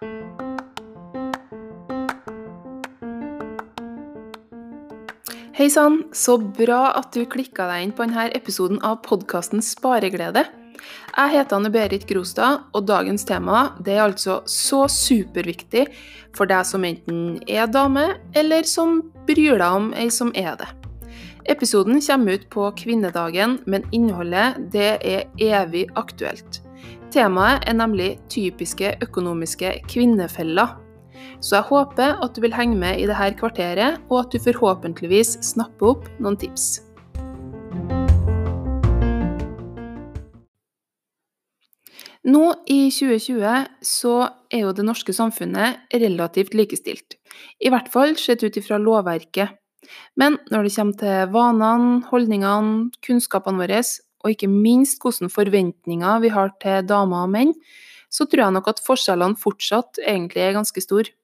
Hei sann, så bra at du klikka deg inn på denne episoden av podkasten Spareglede. Jeg heter Anne Berit Grostad, og dagens tema er altså så superviktig for deg som enten er dame, eller som bryr deg om ei som er det. Episoden kommer ut på kvinnedagen, men innholdet det er evig aktuelt. Temaet er nemlig typiske økonomiske kvinnefeller. Så jeg håper at du vil henge med i dette kvarteret, og at du forhåpentligvis snapper opp noen tips. Nå i 2020 så er jo det norske samfunnet relativt likestilt. I hvert fall sett ut ifra lovverket. Men når det kommer til vanene, holdningene, kunnskapene våre, og ikke minst hvilke forventninger vi har til damer og menn, så tror jeg nok at forskjellene fortsatt egentlig er ganske store.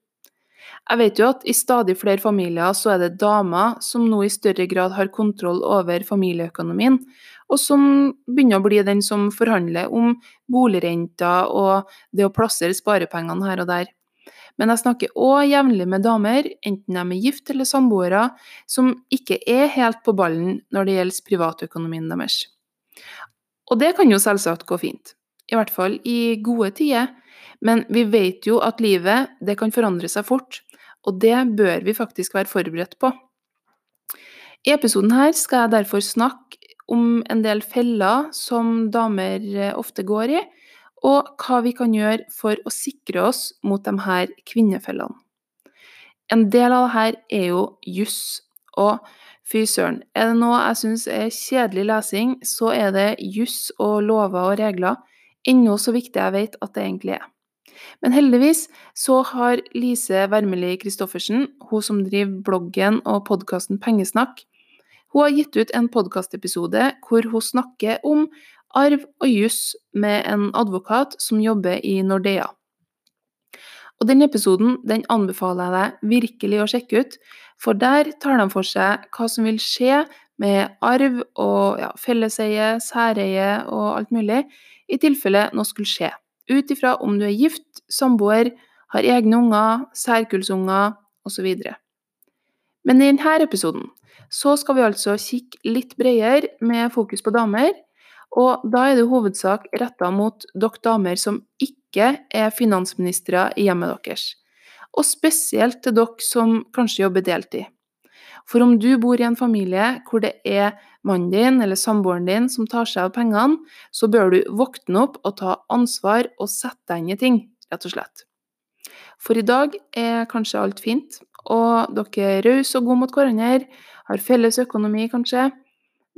Jeg vet jo at i stadig flere familier så er det damer som nå i større grad har kontroll over familieøkonomien, og som begynner å bli den som forhandler om boligrenter og det å plassere sparepengene her og der. Men jeg snakker òg jevnlig med damer, enten de er gift eller samboere, som ikke er helt på ballen når det gjelder privatøkonomien deres. Og det kan jo selvsagt gå fint, i hvert fall i gode tider, men vi vet jo at livet det kan forandre seg fort, og det bør vi faktisk være forberedt på. I episoden her skal jeg derfor snakke om en del feller som damer eh, ofte går i, og hva vi kan gjøre for å sikre oss mot de her kvinnefellene. En del av det her er jo juss, og fy søren, er det noe jeg syns er kjedelig lesing, så er det juss og lover og regler, ennå så viktig jeg vet at det egentlig er. Men heldigvis så har Lise Wermeli Christoffersen, hun som driver bloggen og podkasten Pengesnakk, hun har gitt ut en podkastepisode hvor hun snakker om arv og juss med en advokat som jobber i Nordea. Og Den episoden den anbefaler jeg deg virkelig å sjekke ut, for der tar de for seg hva som vil skje med arv og ja, felleseie, særeie og alt mulig, i tilfelle noe skulle skje. Ut ifra om du er gift, samboer, har egne unger, særkullsunger osv. Men i denne episoden så skal vi altså kikke litt bredere med fokus på damer, og da er det hovedsak retta mot dere damer som ikke er finansministre i hjemmet deres, og spesielt til dere som kanskje jobber deltid. For om du bor i en familie hvor det er mannen din eller samboeren din som tar seg av pengene, så bør du våkne opp og ta ansvar og sette deg inn i ting, rett og slett. For i dag er kanskje alt fint, og dere er rause og gode mot hverandre, har felles økonomi kanskje,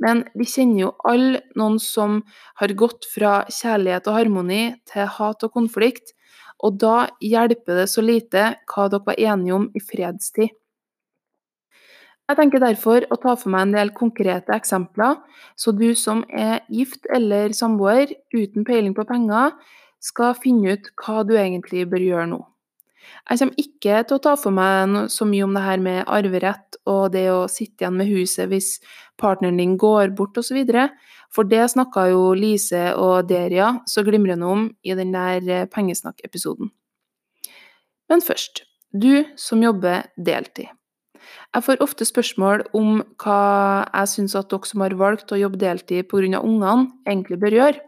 men vi kjenner jo alle noen som har gått fra kjærlighet og harmoni til hat og konflikt, og da hjelper det så lite hva dere var enige om i fredstid. Jeg tenker derfor å ta for meg en del konkrete eksempler, så du som er gift eller samboer uten peiling på penger, skal finne ut hva du egentlig bør gjøre nå. Jeg kommer ikke til å ta for meg så mye om det her med arverett og det å sitte igjen med huset hvis partneren din går bort osv., for det snakka jo Lise og Deria så glimrende om i den der pengesnakk-episoden. Men først, du som jobber deltid. Jeg får ofte spørsmål om hva jeg syns at dere som har valgt å jobbe deltid pga. ungene, egentlig bør gjøre.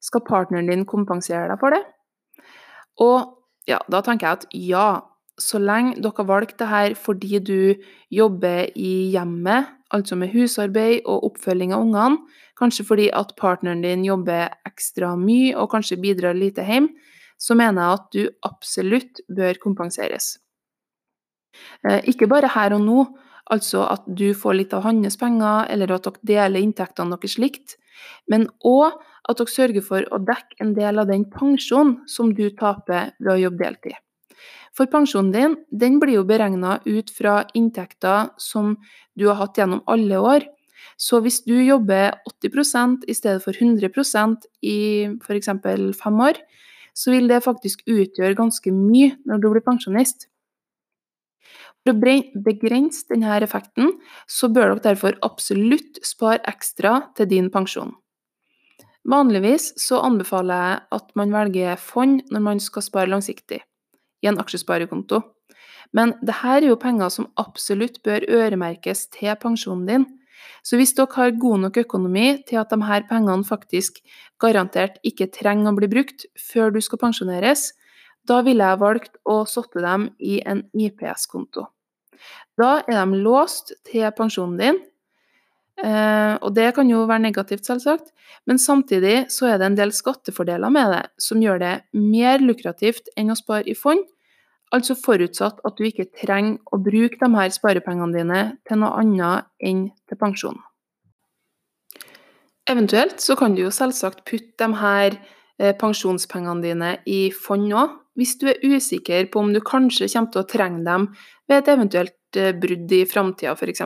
Skal partneren din kompensere deg for det? Og ja, da tenker jeg at ja, så lenge dere har valgt det her fordi du jobber i hjemmet, altså med husarbeid og oppfølging av ungene, kanskje fordi at partneren din jobber ekstra mye og kanskje bidrar lite hjem, så mener jeg at du absolutt bør kompenseres. Eh, ikke bare her og nå, altså at du får litt av hans penger, eller at dere deler inntektene deres likt, men òg at dere sørger for å dekke en del av den pensjonen som du taper ved å jobbe deltid. For pensjonen din den blir jo beregna ut fra inntekter som du har hatt gjennom alle år. Så hvis du jobber 80 i stedet for 100% i f.eks. fem år, så vil det faktisk utgjøre ganske mye når du blir pensjonist. For å begrense denne effekten, så bør dere derfor absolutt spare ekstra til din pensjon. Vanligvis så anbefaler jeg at man velger fond når man skal spare langsiktig. i en aksjesparekonto. Men dette er jo penger som absolutt bør øremerkes til pensjonen din. Så hvis dere har god nok økonomi til at her pengene faktisk garantert ikke trenger å bli brukt før du skal pensjoneres, da ville jeg valgt å sette dem i en IPS-konto. Da er de låst til pensjonen din, eh, og det kan jo være negativt, selvsagt, men samtidig så er det en del skattefordeler med det som gjør det mer lukrativt enn å spare i fond, altså forutsatt at du ikke trenger å bruke de her sparepengene dine til noe annet enn til pensjon. Eventuelt så kan du jo selvsagt putte de her eh, pensjonspengene dine i fond òg, hvis du er usikker på om du kanskje kommer til å trenge dem ved et eventuelt eh, brudd i framtida, f.eks.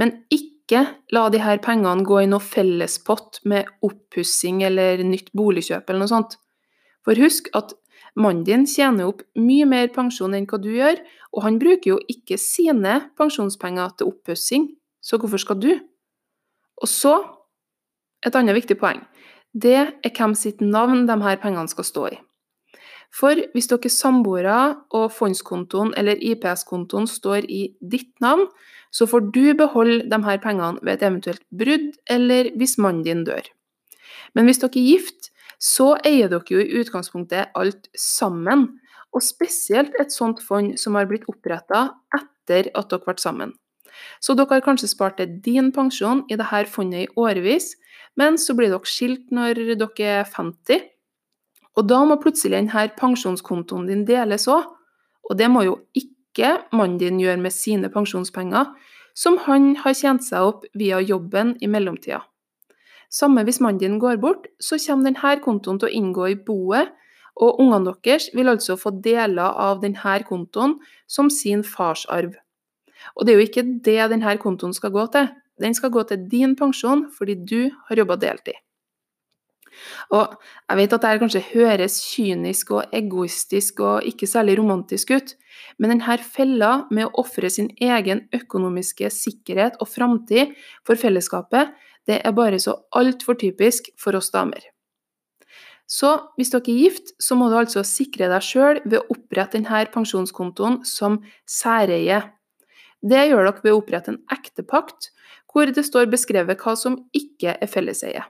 Men ikke la her pengene gå i noe fellespott med oppussing eller nytt boligkjøp eller noe sånt. For husk at mannen din tjener opp mye mer pensjon enn hva du gjør, og han bruker jo ikke sine pensjonspenger til oppussing, så hvorfor skal du? Og så, et annet viktig poeng, det er hvem sitt navn de her pengene skal stå i. For hvis dere er samboere og fondskontoen eller IPS-kontoen står i ditt navn, så får du beholde de her pengene ved et eventuelt brudd eller hvis mannen din dør. Men hvis dere er gift, så eier dere jo i utgangspunktet alt sammen, og spesielt et sånt fond som har blitt oppretta etter at dere ble sammen. Så dere har kanskje spart til din pensjon i dette fondet i årevis, men så blir dere skilt når dere er 50, og da må plutselig denne pensjonskontoen din deles òg, og det må jo ikke mannen din gjøre med sine pensjonspenger, som han har tjent seg opp via jobben i mellomtida. Samme hvis mannen din går bort, så kommer denne kontoen til å inngå i boet, og ungene deres vil altså få deler av denne kontoen som sin farsarv. Og det er jo ikke det denne kontoen skal gå til. Den skal gå til din pensjon fordi du har jobba deltid. Og jeg vet at dette kanskje høres kynisk og egoistisk og ikke særlig romantisk ut, men denne fella med å ofre sin egen økonomiske sikkerhet og framtid for fellesskapet, det er bare så altfor typisk for oss damer. Så hvis dere er gift, så må du altså sikre deg sjøl ved å opprette denne pensjonskontoen som særeie. Det gjør dere ved å opprette en ektepakt, hvor det står beskrevet hva som ikke er felleseie.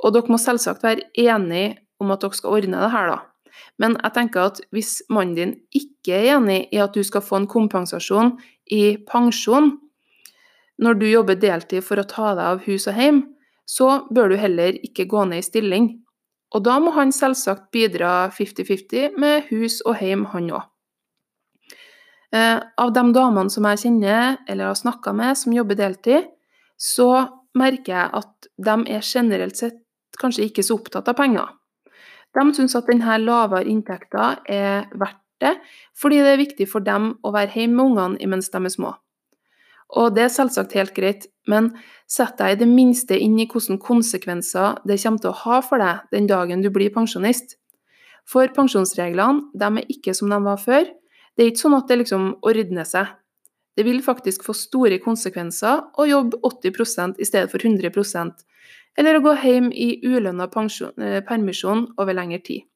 Og dere må selvsagt være enige om at dere skal ordne det her, da. Men jeg tenker at hvis mannen din ikke er enig i at du skal få en kompensasjon i pensjon når du jobber deltid for å ta deg av hus og hjem, så bør du heller ikke gå ned i stilling. Og da må han selvsagt bidra 50-50 med hus og hjem, han òg. Eh, av de damene som jeg kjenner eller har snakka med som jobber deltid, så merker jeg at de er generelt sett kanskje ikke så opptatt av penger. De syns at denne lavere inntekten er verdt det, fordi det er viktig for dem å være hjemme med ungene mens de er små. Og det er selvsagt helt greit, men sett deg i det minste inn i hvilke konsekvenser det kommer til å ha for deg den dagen du blir pensjonist. For pensjonsreglene de er ikke som de var før. Det er ikke sånn at det liksom ordner seg. Det vil faktisk få store konsekvenser å jobbe 80 i stedet for 100 eller å gå hjem i ulønna eh, permisjon over lengre tid.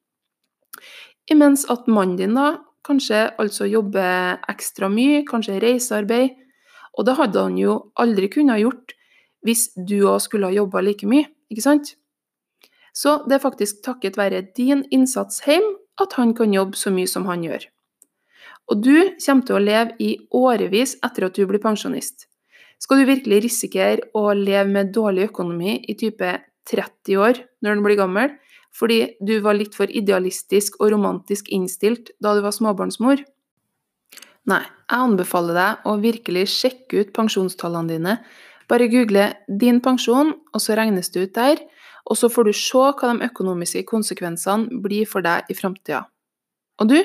Imens at mannen din da kanskje altså jobber ekstra mye, kanskje reisearbeid, og det hadde han jo aldri kunnet gjort hvis du òg skulle ha jobba like mye, ikke sant? Så det er faktisk takket være din innsats hjem at han kan jobbe så mye som han gjør. Og du kommer til å leve i årevis etter at du blir pensjonist. Skal du virkelig risikere å leve med dårlig økonomi i type 30 år når du blir gammel, fordi du var litt for idealistisk og romantisk innstilt da du var småbarnsmor? Nei, jeg anbefaler deg å virkelig sjekke ut pensjonstallene dine. Bare google 'din pensjon', og så regnes det ut der, og så får du se hva de økonomiske konsekvensene blir for deg i framtida. Og du,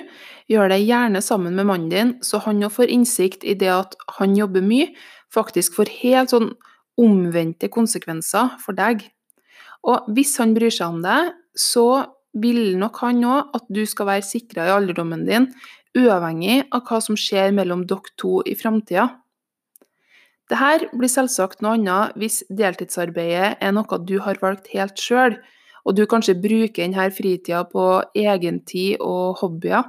gjør det gjerne sammen med mannen din, så han òg får innsikt i det at han jobber mye, faktisk får helt sånn omvendte konsekvenser for deg. Og hvis han bryr seg om deg, så vil nok han òg at du skal være sikra i alderdommen din, uavhengig av hva som skjer mellom dere to i framtida. Dette blir selvsagt noe annet hvis deltidsarbeidet er noe du har valgt helt sjøl, og du kanskje bruker denne fritida på egentid og hobbyer.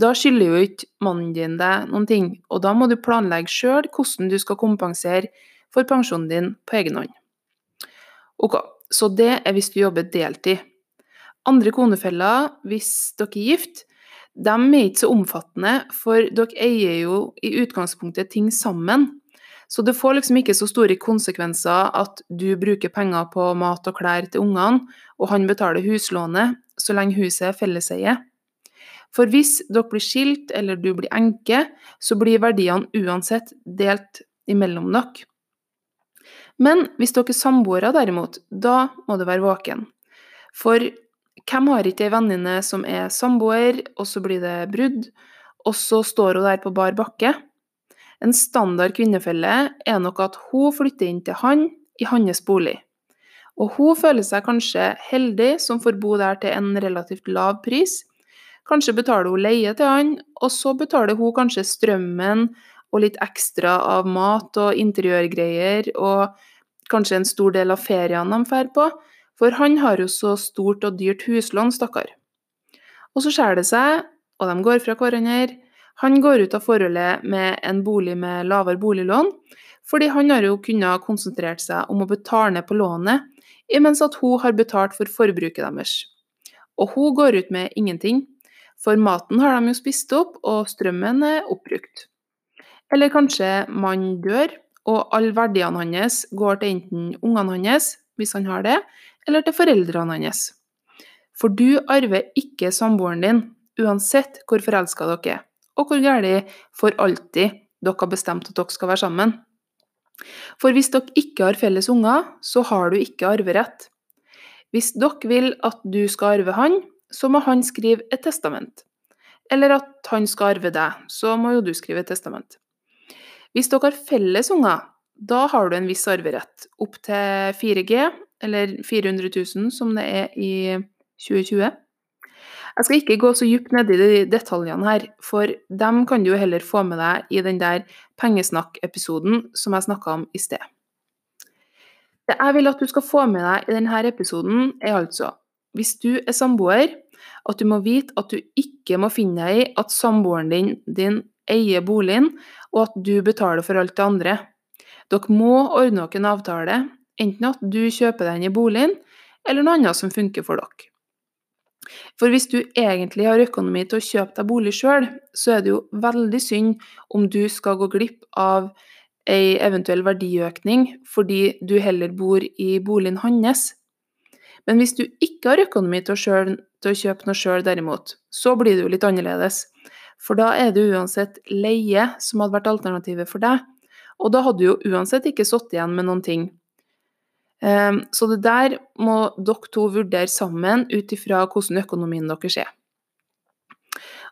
Da skylder jo ikke mannen din deg noen ting, og da må du planlegge sjøl hvordan du skal kompensere for pensjonen din på egen hånd. Ok, så det er hvis du jobber deltid. Andre konefeller, hvis dere er gift, de er ikke så omfattende, for dere eier jo i utgangspunktet ting sammen. Så det får liksom ikke så store konsekvenser at du bruker penger på mat og klær til ungene, og han betaler huslånet, så lenge huset er felleseie. For hvis dere blir skilt eller du blir enke, så blir verdiene uansett delt imellom dere. Men hvis dere er samboere derimot, da må du være våken. For hvem har ikke ei venninne som er samboer, og så blir det brudd, og så står hun der på bar bakke? En standard kvinnefelle er nok at hun flytter inn til han i hans bolig. Og hun føler seg kanskje heldig som får bo der til en relativt lav pris, Kanskje betaler hun leie til han, og så betaler hun kanskje strømmen og litt ekstra av mat og interiørgreier, og kanskje en stor del av feriene de drar på, for han har jo så stort og dyrt huslån, stakkar. Og så skjærer det seg, og de går fra hverandre. Han går ut av forholdet med en bolig med lavere boliglån, fordi han har jo kunnet konsentrert seg om å betale ned på lånet, imens at hun har betalt for forbruket deres. Og hun går ut med ingenting, for maten har de jo spist opp, og strømmen er oppbrukt. Eller kanskje mannen dør, og alle verdiene hans går til enten ungene hans, hvis han har det, eller til foreldrene hans. For du arver ikke samboeren din, uansett hvor forelska dere er, og hvor galt for alltid dere har bestemt at dere skal være sammen. For hvis dere ikke har felles unger, så har du ikke arverett. Hvis dere vil at du skal arve han, så må han skrive et testament. Eller at han skal arve deg, så må jo du skrive et testament. Hvis dere har felles unger, da har du en viss arverett, opp til 4G, eller 400 000 som det er i 2020. Jeg skal ikke gå så dypt ned i de detaljene her, for dem kan du jo heller få med deg i den der pengesnakk-episoden som jeg snakka om i sted. Det jeg vil at du skal få med deg i denne episoden, er altså hvis du er samboer, at du må vite at du ikke må finne deg i at samboeren din, din eier boligen, og at du betaler for alt det andre. Dere må ordne dere en avtale, enten at du kjøper deg inn i boligen, eller noe annet som funker for dere. For hvis du egentlig har økonomi til å kjøpe deg bolig sjøl, så er det jo veldig synd om du skal gå glipp av ei eventuell verdiøkning fordi du heller bor i boligen hans. Men hvis du ikke har økonomi til å, til å kjøpe noe sjøl, derimot, så blir det jo litt annerledes. For da er det uansett leie som hadde vært alternativet for deg, og da hadde du jo uansett ikke sittet igjen med noen ting. Ehm, så det der må dere to vurdere sammen ut ifra hvordan økonomien deres er.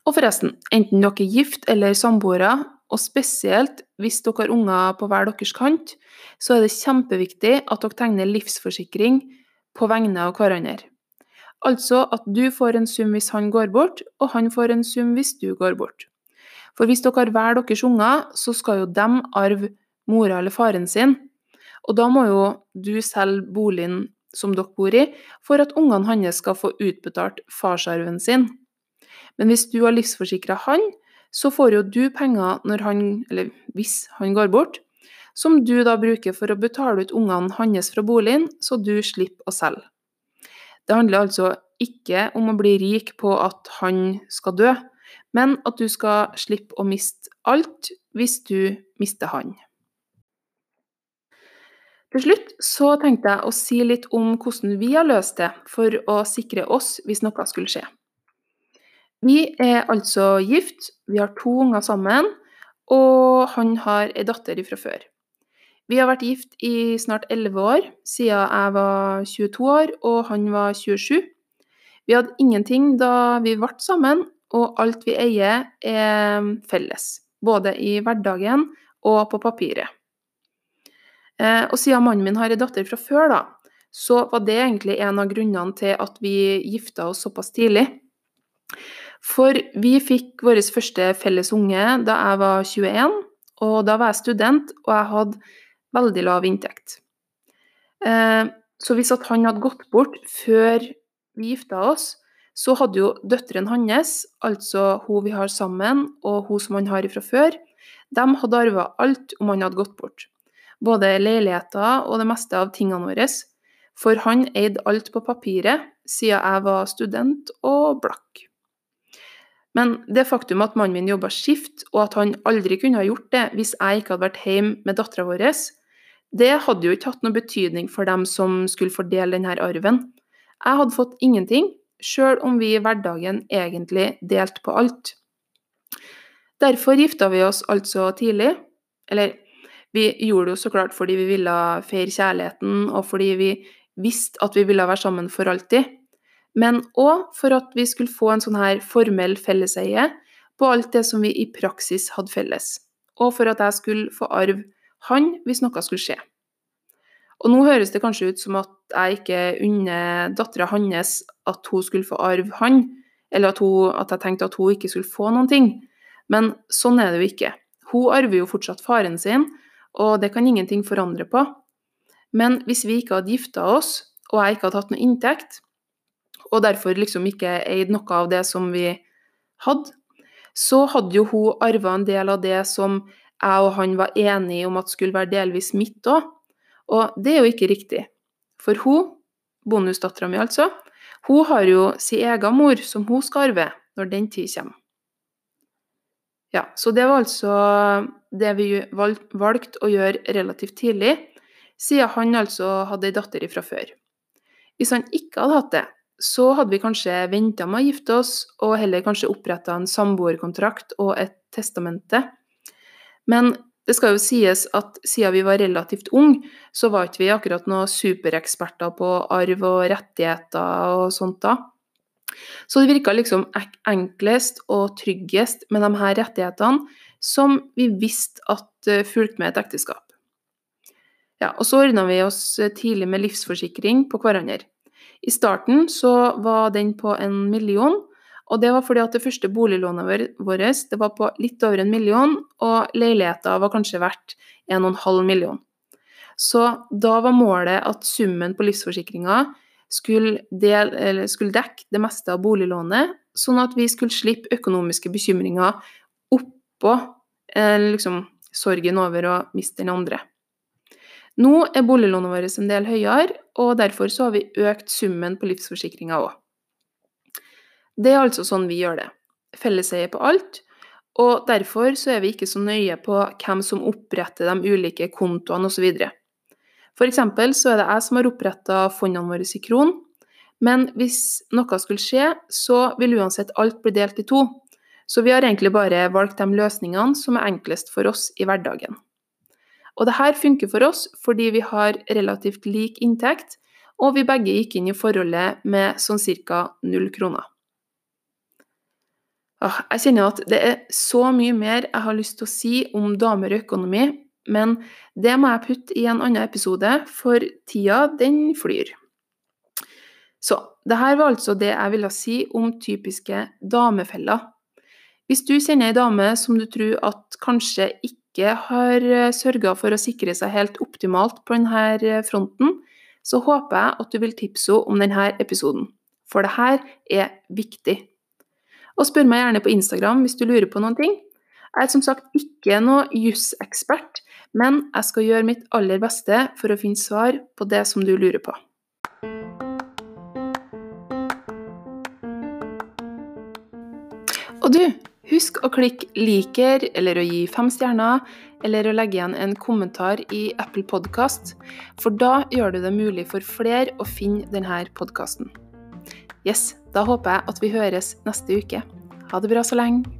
Og forresten, enten dere er gift eller samboere, og spesielt hvis dere har unger på hver deres kant, så er det kjempeviktig at dere tegner livsforsikring på vegne av hverandre. Altså at du får en sum hvis han går bort, og han får en sum hvis du går bort. For hvis dere har hver deres unger, så skal jo dem arve mora eller faren sin, og da må jo du selge boligen som dere bor i, for at ungene hans skal få utbetalt farsarven sin. Men hvis du har livsforsikra han, så får jo du penger når han, eller hvis han går bort, som du da bruker for å betale ut ungene hans fra boligen, så du slipper å selge. Det handler altså ikke om å bli rik på at han skal dø, men at du skal slippe å miste alt hvis du mister han. Til slutt så tenkte jeg å si litt om hvordan vi har løst det for å sikre oss hvis noe skulle skje. Vi er altså gift, vi har to unger sammen, og han har ei datter ifra før. Vi har vært gift i snart 11 år, siden jeg var 22 år og han var 27. Vi hadde ingenting da vi ble sammen, og alt vi eier er felles. Både i hverdagen og på papiret. Eh, og siden mannen min har ei datter fra før, da, så var det egentlig en av grunnene til at vi gifta oss såpass tidlig. For vi fikk vår første felles unge da jeg var 21, og da var jeg student, og jeg hadde veldig lav inntekt. Eh, så hvis han hadde gått bort før vi gifta oss, så hadde jo døtrene hans, altså hun vi har sammen, og hun som han har fra før, de hadde arva alt om han hadde gått bort. Både leiligheter og det meste av tingene våre. For han eide alt på papiret, siden jeg var student og blakk. Men det faktum at mannen min jobba skift, og at han aldri kunne ha gjort det hvis jeg ikke hadde vært hjemme med dattera vår, det hadde jo ikke hatt noe betydning for dem som skulle fordele denne arven. Jeg hadde fått ingenting, sjøl om vi i hverdagen egentlig delte på alt. Derfor gifta vi oss altså tidlig. Eller, vi gjorde det jo så klart fordi vi ville feire kjærligheten, og fordi vi visste at vi ville være sammen for alltid. Men òg for at vi skulle få en sånn her formell felleseie på alt det som vi i praksis hadde felles. Og for at jeg skulle få arve han hvis noe skulle skje. Og nå høres det kanskje ut som at jeg ikke unner dattera hans at hun skulle få arve han, eller at, hun, at, jeg tenkte at hun ikke skulle få noen ting. Men sånn er det jo ikke. Hun arver jo fortsatt faren sin, og det kan ingenting forandre på. Men hvis vi ikke hadde gifta oss, og jeg ikke hadde hatt noe inntekt, og derfor liksom ikke eid noe av det som vi hadde, så hadde jo hun arva en del av det som jeg og han var enige om at skulle være delvis mitt òg. Og det er jo ikke riktig. For hun, bonusdattera mi altså, hun har jo sin egen mor som hun skal arve når den tid kommer. Ja, så det var altså det vi valgte å gjøre relativt tidlig, siden han altså hadde ei datter ifra før. Hvis han ikke hadde hatt det, så hadde vi kanskje venta med å gifte oss, og heller kanskje oppretta en samboerkontrakt og et testamente. Men det skal jo sies at siden vi var relativt unge, så var ikke vi akkurat noen supereksperter på arv og rettigheter og sånt da. Så det virka liksom enklest og tryggest med de her rettighetene som vi visste at eh, fulgte med et ekteskap. Ja, og så ordna vi oss tidlig med livsforsikring på hverandre. I starten så var den på en million, og det var fordi at det første boliglånet vårt det var på litt over en million, og leiligheta var kanskje verdt 1,5 million. Så da var målet at summen på livsforsikringa skulle, skulle, dekke det meste av boliglånet, sånn at vi skulle slippe økonomiske bekymringer oppå eh, liksom, sorgen over å miste den andre. Nå er boliglånet vårt en del høyere, og derfor så har vi økt summen på livsforsikringa òg. Det er altså sånn vi gjør det. Felleseie på alt. Og derfor så er vi ikke så nøye på hvem som oppretter de ulike kontoene osv. Eksempel så er det jeg som har oppretta fondene våre i kron, men hvis noe skulle skje, så vil uansett alt bli delt i to. Så vi har egentlig bare valgt de løsningene som er enklest for oss i hverdagen. Og det her funker for oss fordi vi har relativt lik inntekt, og vi begge gikk inn i forholdet med sånn ca. null kroner. Jeg kjenner at det er så mye mer jeg har lyst til å si om damer og økonomi, men det må jeg putte i en annen episode, for tida, den flyr. Så det her var altså det jeg ville si om typiske damefeller. Hvis du kjenner ei dame som du tror at kanskje ikke har eh, sørga for å sikre seg helt optimalt på denne fronten, så håper jeg at du vil tipse henne om denne episoden. For det her er viktig. Og spør meg gjerne på Instagram hvis du lurer på noen ting. Jeg er som sagt ikke noe jusekspert, men jeg skal gjøre mitt aller beste for å finne svar på det som du lurer på. Og du, husk å klikke 'liker' eller å gi fem stjerner, eller å legge igjen en kommentar i Apple Podkast, for da gjør du det mulig for flere å finne denne podkasten. Yes, da håper jeg at vi høres neste uke. Ha det bra så lenge.